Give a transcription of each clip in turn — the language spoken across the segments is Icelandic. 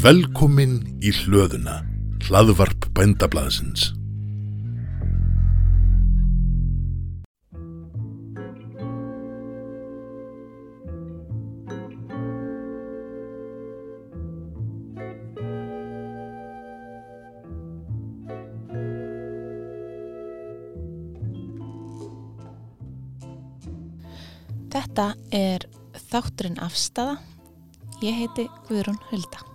Velkomin í hlöðuna, hlaðvarp bændablaðsins. Þetta er þátturinn afstafa. Ég heiti Guðrún Hulda.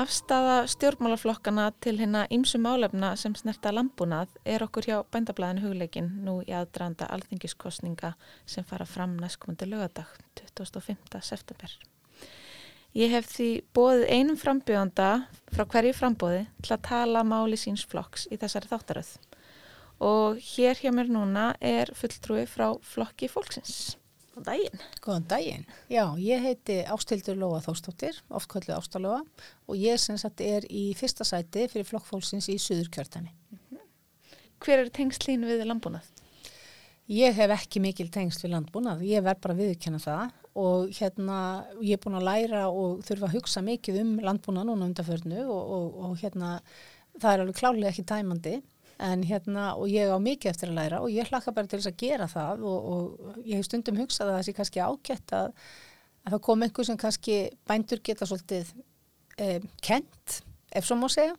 Afstafa stjórnmálaflokkana til hérna ímsu málefna sem snerta lambúnað er okkur hjá bændablaðinu hugleikin nú í aðdraðanda alþingiskostninga sem fara fram næstkomandi lögadag 25. september. Ég hef því bóðið einum frambjöðanda frá hverju frambóði til að tala máli síns flokks í þessari þáttaröð og hér hjá mér núna er fulltrúi frá flokki fólksins. Góðan daginn. Góðan daginn. Já, ég heiti Ástildur Lóa Þórstóttir, oft kvöldu Ástalóa og ég sem sagt er í fyrsta sæti fyrir flokkfólksins í Suður kjörtani. Hver er tengslín við landbúnað? Ég hef ekki mikil tengsl við landbúnað, ég verð bara viðkjanna það og hérna ég er búin að læra og þurfa að hugsa mikið um landbúnað núna undarförnu og, og, og hérna það er alveg klálega ekki tæmandi en hérna og ég á mikið eftir að læra og ég hlakka bara til þess að gera það og, og ég hef stundum hugsað að það sé kannski ágætt að, að það kom einhver sem kannski bændur geta svolítið eh, kent, ef svo má segja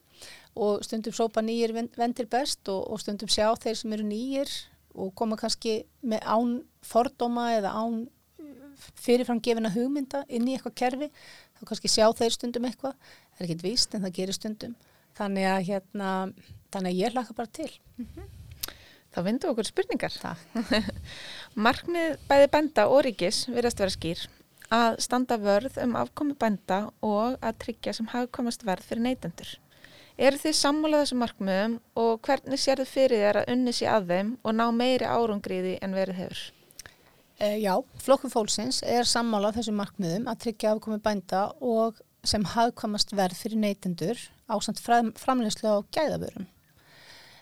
og stundum sópa nýjir vendir best og, og stundum sjá þeir sem eru nýjir og koma kannski með án fordóma eða án fyrirframgefina hugmynda inn í eitthvað kerfi þá kannski sjá þeir stundum eitthvað. Það er ekkit víst en það gerir stundum. Þannig að hérna þannig að ég hlaka bara til mm -hmm. Þá vindu okkur spurningar Markmið bæði bænda og ríkis verðast vera skýr að standa vörð um afkomi bænda og að tryggja sem hafa komast verð fyrir neytendur Er þið sammálað þessum markmiðum og hvernig sér þið fyrir þér að unni sér að þeim og ná meiri árangriði en verið hefur? E, já, flokku fólksins er sammálað þessum markmiðum að tryggja afkomi bænda og sem hafðkomast verð fyrir neytendur á samt framleyslu á gæðavörum.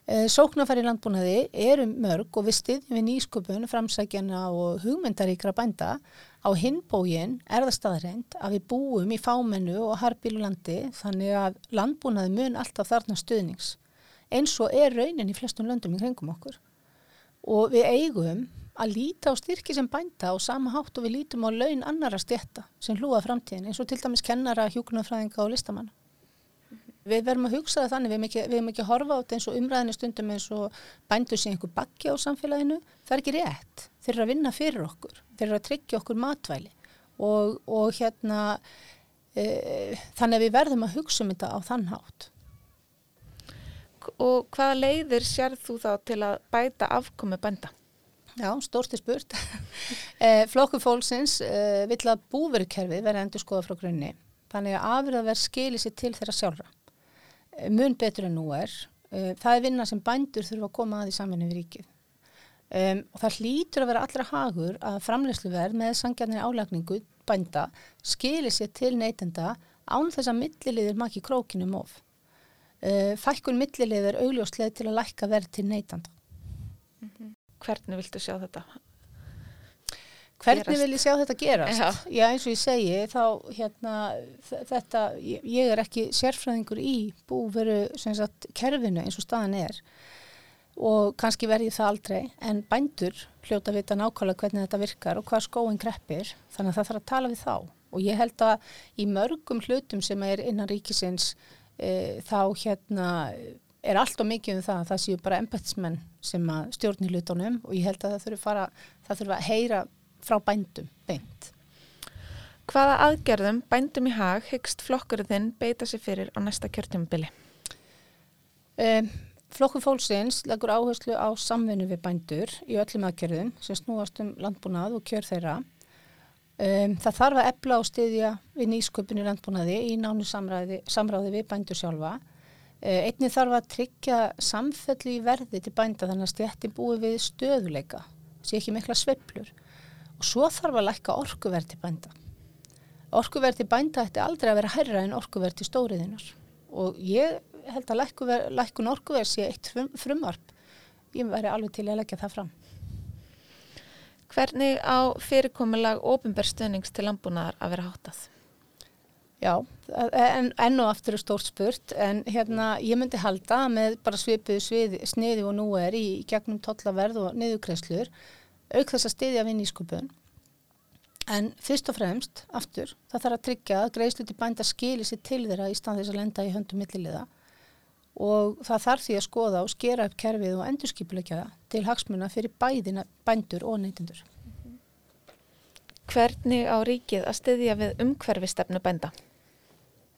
Sóknarfæri landbúnaði eru mörg og við styðjum við nýsköpun, framsækjana og hugmyndaríkra bænda. Á hinbógin er það staðreind að við búum í fámennu og harbilu landi þannig að landbúnaði mun alltaf þarna stuðnings. Eins og er raunin í flestum löndum í kringum okkur. Og við eigum að líta á styrki sem bænda og sama hátt og við lítum á laun annara stjætta sem hlúa framtíðin eins og til dæmis kennara, hjúkunarfræðinga og listamanna. Við verðum að hugsa það þannig, við hefum ekki, ekki að horfa á þetta eins og umræðinu stundum eins og bændur sé einhver bakki á samfélaginu. Það er ekki rétt. Þeir eru að vinna fyrir okkur. Þeir eru að tryggja okkur matvæli og, og hérna e, þannig að við verðum að hugsa um þetta á þann hátt. Og hvaða leiðir sér þú þá til að bæta afkomi bænda? Já, stórsti spurt. e, Flokku fólksins e, vill að búverukerfi verða endur skoða frá grunni. Þannig að afriðaverð skilir sér til þeirra sjálfra mun betur en nú er. Uh, það er vinna sem bændur þurfa að koma að í saminu við ríkið. Um, og það hlýtur að vera allra hagur að framlegsluverð með sangjarnir álagningu bænda skilir sér til neytenda án þess að milliliðir maki krókinum of. Uh, fækkun milliliðir augljósleð til að lækka verð til neytanda. Mm -hmm. Hvernig viltu sjá þetta? Hvernig vil ég sjá þetta gerast? Já, Já eins og ég segi þá hérna þetta, ég, er ekki sérfræðingur í búveru sagt, kerfinu eins og staðan er. Og kannski verði það aldrei en bændur hljóta vita nákvæmlega hvernig þetta virkar og hvað skóin greppir þannig að það þarf að tala við þá. Og ég held að í mörgum hlutum sem er innan ríkisins e, þá hérna er allt og mikið um það það séu bara embættismenn sem að stjórni hlutunum og ég held að það að, þurfa að heyra frá bændum beint. Hvaða aðgerðum bændum í hag hyggst flokkurinn beita sér fyrir á næsta kjörtjömbili? Um, Flokkur fólksins leggur áherslu á samvinnu við bændur í öllum aðgerðum sem snúast um landbúnað og kjör þeirra. Um, það þarf að ebla á stiðja við nýsköpunni landbúnaði í nánu samræði, samráði við bændur sjálfa. Uh, einni þarf að tryggja samfellu í verði til bænda þannig að stjætti búi við stöðuleika, sé ekki mikla sveplur og svo þarf að lækka orkuverð til bænda. Orkuverð til bænda ætti aldrei að vera herra en orkuverð til stóriðinar og ég held að lækkun orkuverð sé eitt frum, frumvarp. Ég væri alveg til að leggja það fram. Hvernig á fyrirkomulag ofinberðstöðnings til landbúnaðar að vera háttað? Já, en, enn og aftur er stórt spurt en hérna ég myndi halda með bara svipuðu sniði og nú er í, í gegnum tollaverð og niðurkreslur auk þess að stiðja við nýskupun en fyrst og fremst, aftur, það þarf að tryggja að greiðsluti bænda skilir sér til þeirra í stand þess að lenda í höndum milliliða og það þarf því að skoða og skera upp kerfið og endurskipulegja til hagsmuna fyrir bæðina bændur og neytindur. Hvernig á ríkið að styðja við umhverfistefnu bænda?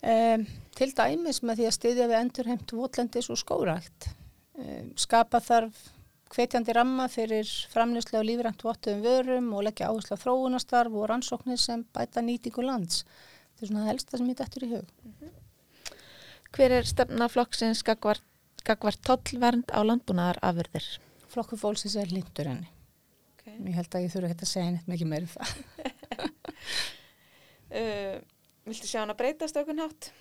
Um, til dæmis með því að styðja við endurheimt votlendis og skórækt. Um, skapa þarf hvetjandi ramma fyrir framleyslega og lífrænt vottuðum vörum og leggja áherslu á þróunastarf og rannsóknir sem bæta nýtingu lands. Þetta er svona það helsta sem ég dættur í hug. Mm -hmm. Hver er stefnaflokksins gagvart, tollvernd á landbúnaðar afurðir? Flokku fólksins er lindur henni. Okay. Ég held að ég þurfa ekki að segja neitt mikið meira um það. uh, viltu sjá hann að breytast okkur nátt?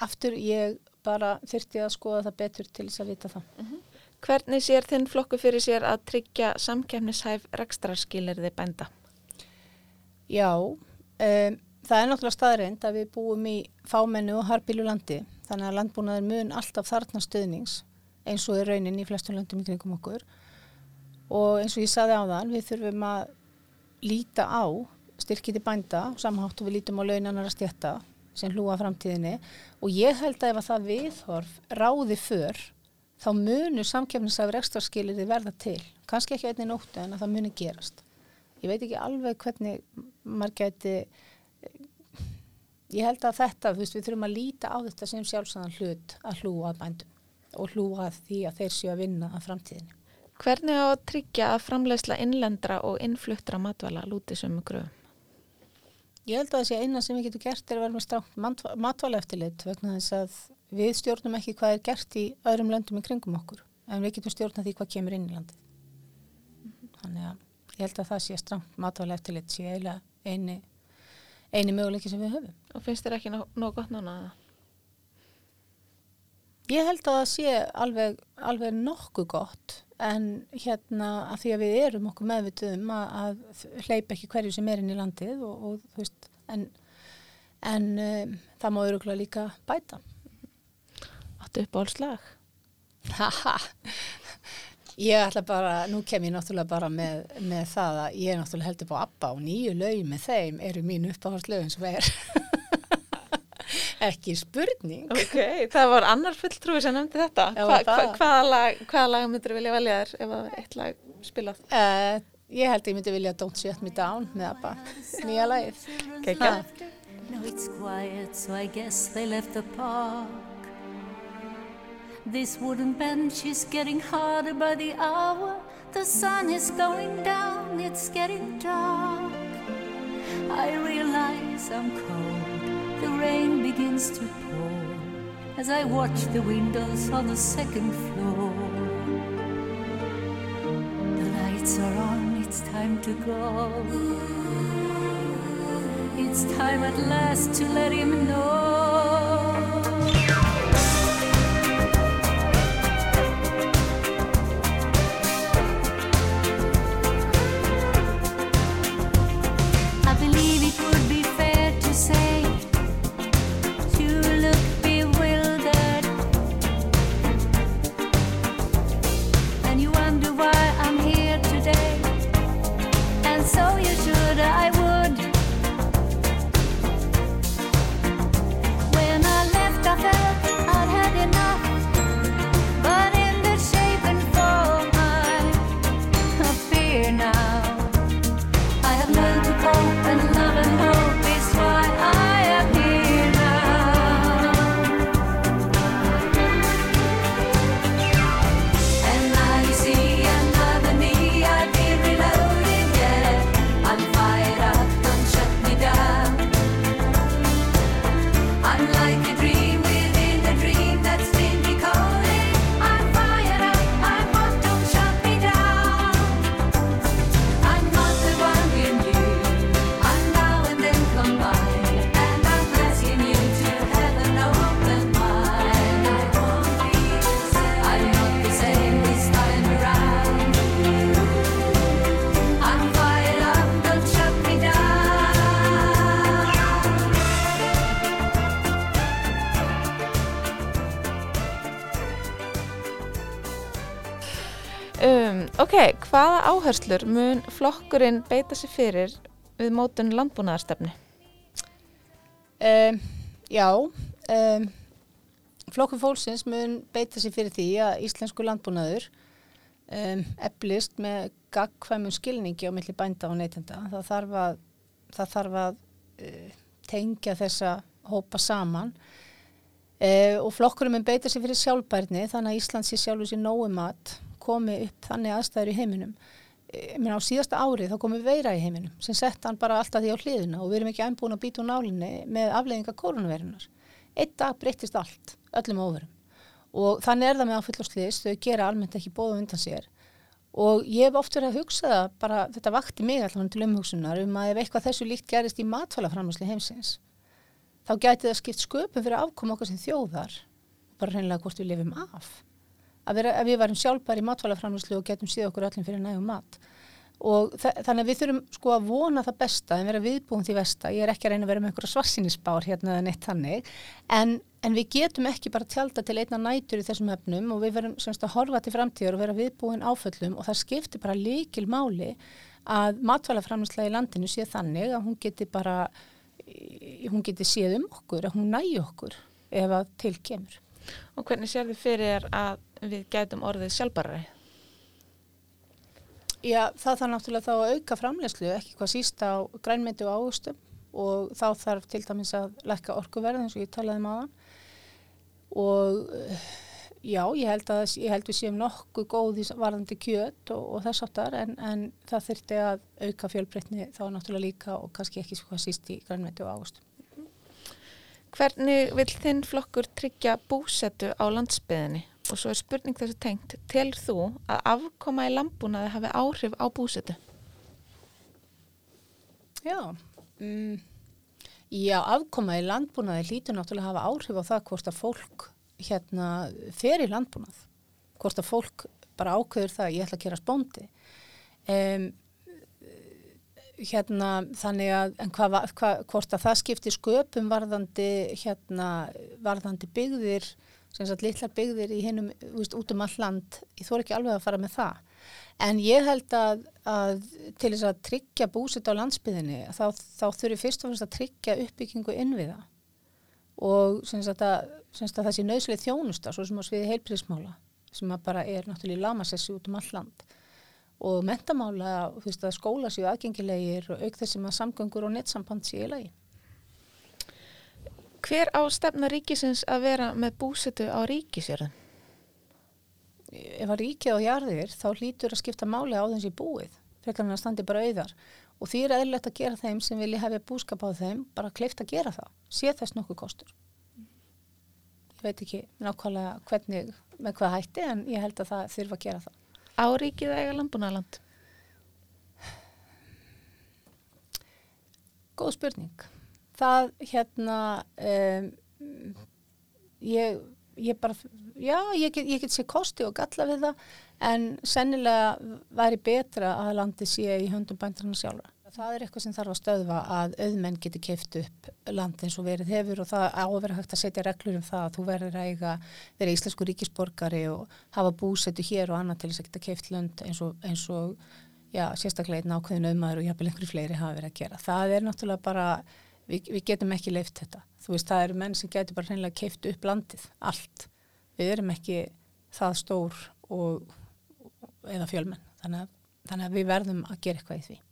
Aftur ég bara þurfti að skoða það betur til þess að vita það. Uh mhm. -huh. Hvernig sér þinn flokku fyrir sér að tryggja samkefnishæf rekstrarskilirði bænda? Já, um, Það er náttúrulega staðreind að við búum í fámennu og harpilu landi þannig að landbúnaður mun alltaf þarna stöðnings eins og er raunin í flestum landum í kringum okkur og eins og ég saði á þann við þurfum að líta á styrkiti bænda samhátt og við lítum á launanar að stjætta sem hlúa framtíðinni og ég held að ef að það viðhorf ráði för þá munur samkjöfnisafur ekstra skilir þið verða til kannski ekki einni nóttu en að það munir gerast ég veit ekki alveg hvernig maður geti ég held að þetta, veist, við þurfum að líta á þetta sem sjálfsagðan hlut að hlúa að bændum og hlúa að því að þeir séu að vinna að framtíðinu. Hvernig á að tryggja að framlegsla innlendra og innfluttra matvala lútið sem gröðum? Ég held að það sé eina sem við getum gert er að vera með stránt matvala eftirlit vegna þess að við stjórnum ekki hvað er gert í öðrum löndum í kringum okkur en við getum stjórna því hvað kemur inn í landið. Mm -hmm. Þannig að ég held að það sé stránt matvala eftirlit sé eiginlega eini eini möguleiki sem við höfum. Og finnst þér ekki nóg, gott nána það? Ég held að það sé alveg, alveg nokkuð gott en hérna að því að við erum okkur meðvituðum að, að hleypa ekki hverju sem er inn í landið og, og þú veist en, en um, það má öruglega líka bæta. Áttu upp álslag? Haha, Ég ætla bara, nú kem ég náttúrulega bara með, með það að ég náttúrulega heldur bá ABBA og nýju lög með þeim eru mín uppáhaldslögum sem er ekki spurning. Ok, það var annar fulltrúi sem nefndi þetta. Hva, hva, hvaða, lag, hvaða lag myndur þú vilja velja þér ef það er eitt lag spilað? Uh, ég held ég myndi vilja Don't Shut Me Down með ABBA, nýja lagið. Kekja. No, it's quiet, so I guess they left the park. This wooden bench is getting harder by the hour. The sun is going down, it's getting dark. I realize I'm cold, the rain begins to pour as I watch the windows on the second floor. The lights are on, it's time to go. It's time at last to let him know. Ok, hvaða áherslur mun flokkurinn beita sér fyrir við mótun landbúnaðarstefni? Um, já, um, flokkur fólksins mun beita sér fyrir því að íslensku landbúnaður um, eflist með gagkvæmum skilningi á milli bænda og neytenda. Það þarf að, það þarf að uh, tengja þessa hópa saman uh, og flokkurum mun beita sér fyrir sjálfbærni þannig að Ísland sé sjálfur sér nógu mat komi upp þannig aðstæður í heiminum. Meina á síðasta árið þá komum veira í heiminum sem sett hann bara alltaf því á hliðina og við erum ekki ennbúin að býta úr nálinni með afleiðinga koronavirunar. Eitt dag breyttist allt, öllum óverum og þannig er það með áfyllosliðis, þau gera almennt ekki bóða undan sér og ég hef oft verið að hugsa það, bara þetta vakti mig allavega til umhugsunar um að ef eitthvað þessu líkt gerist í matfælaframlæsli heimsins þá gæti það skipt sköpum fyrir afkoma okkar sem þjóðar bara hreinlega hvort við lifum af að, vera, að við varum sjálfbæri matvælaframlýslu og getum síða okkur öllum fyrir nægum mat. Og þannig að við þurfum sko að vona það besta en vera viðbúin því versta. Ég er ekki að reyna að vera með einhverja svarsinisbár hérna eða neitt þannig. En, en við getum ekki bara tjálta til einna nætur í þessum hefnum og við verum semst að horfa til framtíður og vera viðbúin áföllum og það skiptir bara líkil máli að matvælaframlýsla í landinu sé þannig að hún geti bara hún geti séð um okkur, að hún nægi okkur ef að til kemur Og hvernig sér þið fyrir að við gætum orðið sjálfbarari? Já, það þarf náttúrulega þá að auka framlegslu, ekki hvað síst á grænmyndi og águstum og þá þarf til dæmis að lækka orkuverð eins og ég talaði maður um og eh, já, ég held að ég held við séum nokkuð góð í varðandi kjöt og, og þess aftar en, en það þurfti að auka fjölbreytni þá náttúrulega líka og kannski ekki hvað síst í grænmyndi og águstum. Hvernig vil þinn flokkur tryggja búsettu á landsbyðinni? Og svo er spurning þessu tengt, telur þú að afkoma í landbúnaði hafi áhrif á búsettu? Já, mm, já, afkoma í landbúnaði hlýtur náttúrulega að hafa áhrif á það hvort að fólk hérna fer í landbúnað, hvort að fólk bara ákveður það að ég ætla að gera spóndi. Um, hérna þannig að en hvað, hvað, hvort að það skiptir sköpum varðandi hérna varðandi byggðir litlar byggðir í hinnum út um all land, ég þór ekki alveg að fara með það. En ég held að, að til þess að tryggja búsit á landsbyðinni þá, þá þurfir fyrst og fyrst að tryggja uppbyggingu innviða. Og sagt að, sagt sé nöðslega þjónusta svo sem á sviði heilprísmála sem bara er náttúrulega í lamasessi út um all land og mentamála, þú veist að skóla séu aðgengilegir og auk þessum að samgöngur og nettsamband séu í lagi. Hver á stefna ríkisins að vera með búsetu á ríkisjörðin? Ef að ríkið á jarðir þá hlýtur að skipta máli á þessi búið, frekar hann að standi bara auðar og því er eðlert að gera þeim sem vilja hefja búskap á þeim, bara kleift að gera það, sé þess nokkuð kostur. Ég veit ekki nákvæmlega hvernig, með hvað hætti en ég held að það þurfa að gera það. Áríkið eiga landbúnaland? Góð spurning. Það hérna um, ég, ég bara já, ég get, get sé kosti og galla við það en sennilega væri betra að landi sé í höndum bændarna sjálfa. Það er eitthvað sem þarf að stöðva að auðmenn geti keift upp land eins og verið hefur og það áverður hægt að setja reglur um það að þú verður að eiga verið íslensku ríkisborgari og hafa búsetu hér og annað til þess að geta keift land eins og, eins og já, sérstaklega einn ákveðin auðmaður og jáfnvel einhverju fleiri hafa verið að gera. Það er náttúrulega bara, við, við getum ekki leift þetta. Þú veist, það eru menn sem getur bara hreinlega keift upp landið, allt. Við erum ekki það stór og, eða fjölmenn, þannig að, þannig að við verðum að gera eitthvað í því.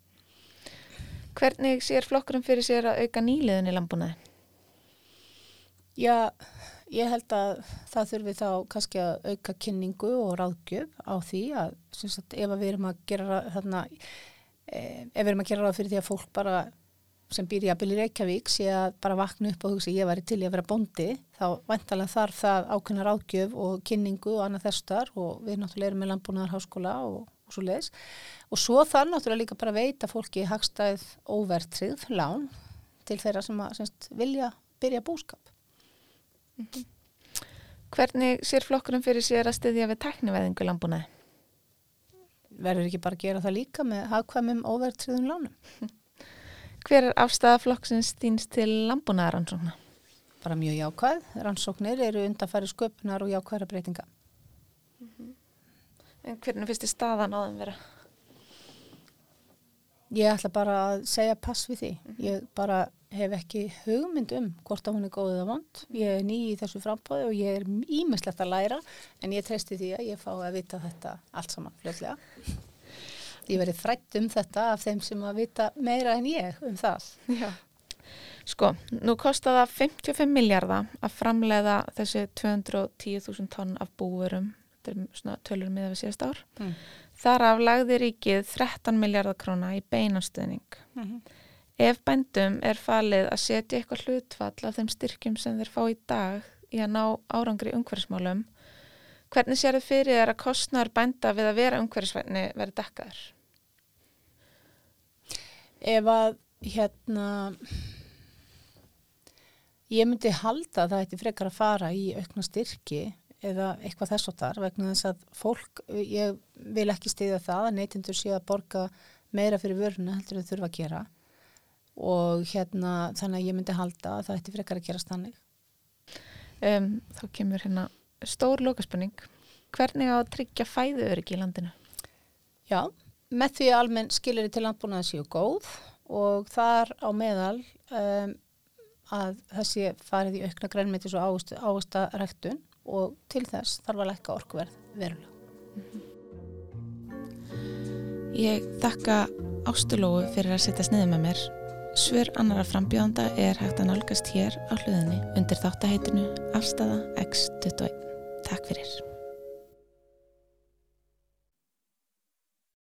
Hvernig sér flokkurum fyrir sér að auka nýliðin í landbúnaði? Já, ég held að það þurfi þá kannski að auka kynningu og ráðgjöf á því að sagt, ef við erum að gera þarna, e, ef við erum að gera ráð fyrir því að fólk bara sem býr í að byrja Reykjavík sé að bara vakna upp og hugsa ég væri til ég að vera bondi þá vantalega þarf það ákveðna ráðgjöf og kynningu og annað þessar og við náttúrulega erum með landbúnaðarháskóla og og svo leiðis og svo þarf náttúrulega líka bara að veita fólki hagstæð óvertrið lán til þeirra sem að semst, vilja byrja búskap mm -hmm. Hvernig sér flokkurum fyrir sér að styðja við tekniveðingu landbúnaði? Verður ekki bara að gera það líka með hagkvæmum óvertriðum lánum Hver er afstæða flokksins stýnst til landbúnaðaransóknar? Bara mjög jákvæð, rannsóknir eru undanfæri sköpunar og jákværa breytinga En hvernig finnst þið staðan á þeim vera? Ég ætla bara að segja pass við því. Ég bara hef ekki hugmynd um hvort að hún er góð eða vond. Ég er ný í þessu frambóði og ég er ímislegt að læra en ég treysti því að ég fá að vita þetta allt saman fljóðlega. Ég verið þrætt um þetta af þeim sem að vita meira en ég um það. Já. Sko, nú kostar það 55 miljardar að framleiða þessi 210.000 tonn af búurum, þetta er svona tölur miða við síðast ár. Mm. Þar af lagði ríkið 13 miljardar króna í beinastuðning. Ef bændum er falið að setja eitthvað hlutfall af þeim styrkjum sem þeir fá í dag í að ná árangri umhverfismálum, hvernig sér þið fyrir að kostnar bænda við að vera umhverfisvætni verið dekkaður? Ef að hérna ég myndi halda að það ætti frekar að fara í aukna styrki eða eitthvað þess og þar vegna þess að fólk, ég vil ekki stiða það að neytindur sé að borga meira fyrir vöruna heldur en þurfa að gera og hérna þannig að ég myndi halda að það ætti frekar að gera stannig. Um, þá kemur hérna stór lókaspenning. Hvernig á að tryggja fæðuöryggi í landinu? Já, með því almenn skilir til landbúnaði séu góð og þar á meðal um, að það sé farið í aukna grænmeti svo águsta ræktun og til þess þarf að lækka orkuverð verulega. Ég þakka Ástulóu fyrir að setja sniðið með mér. Svör annara frambjóðanda er hægt að nálgast hér á hluðinni undir þáttaheitinu Afstafa X21. Takk fyrir.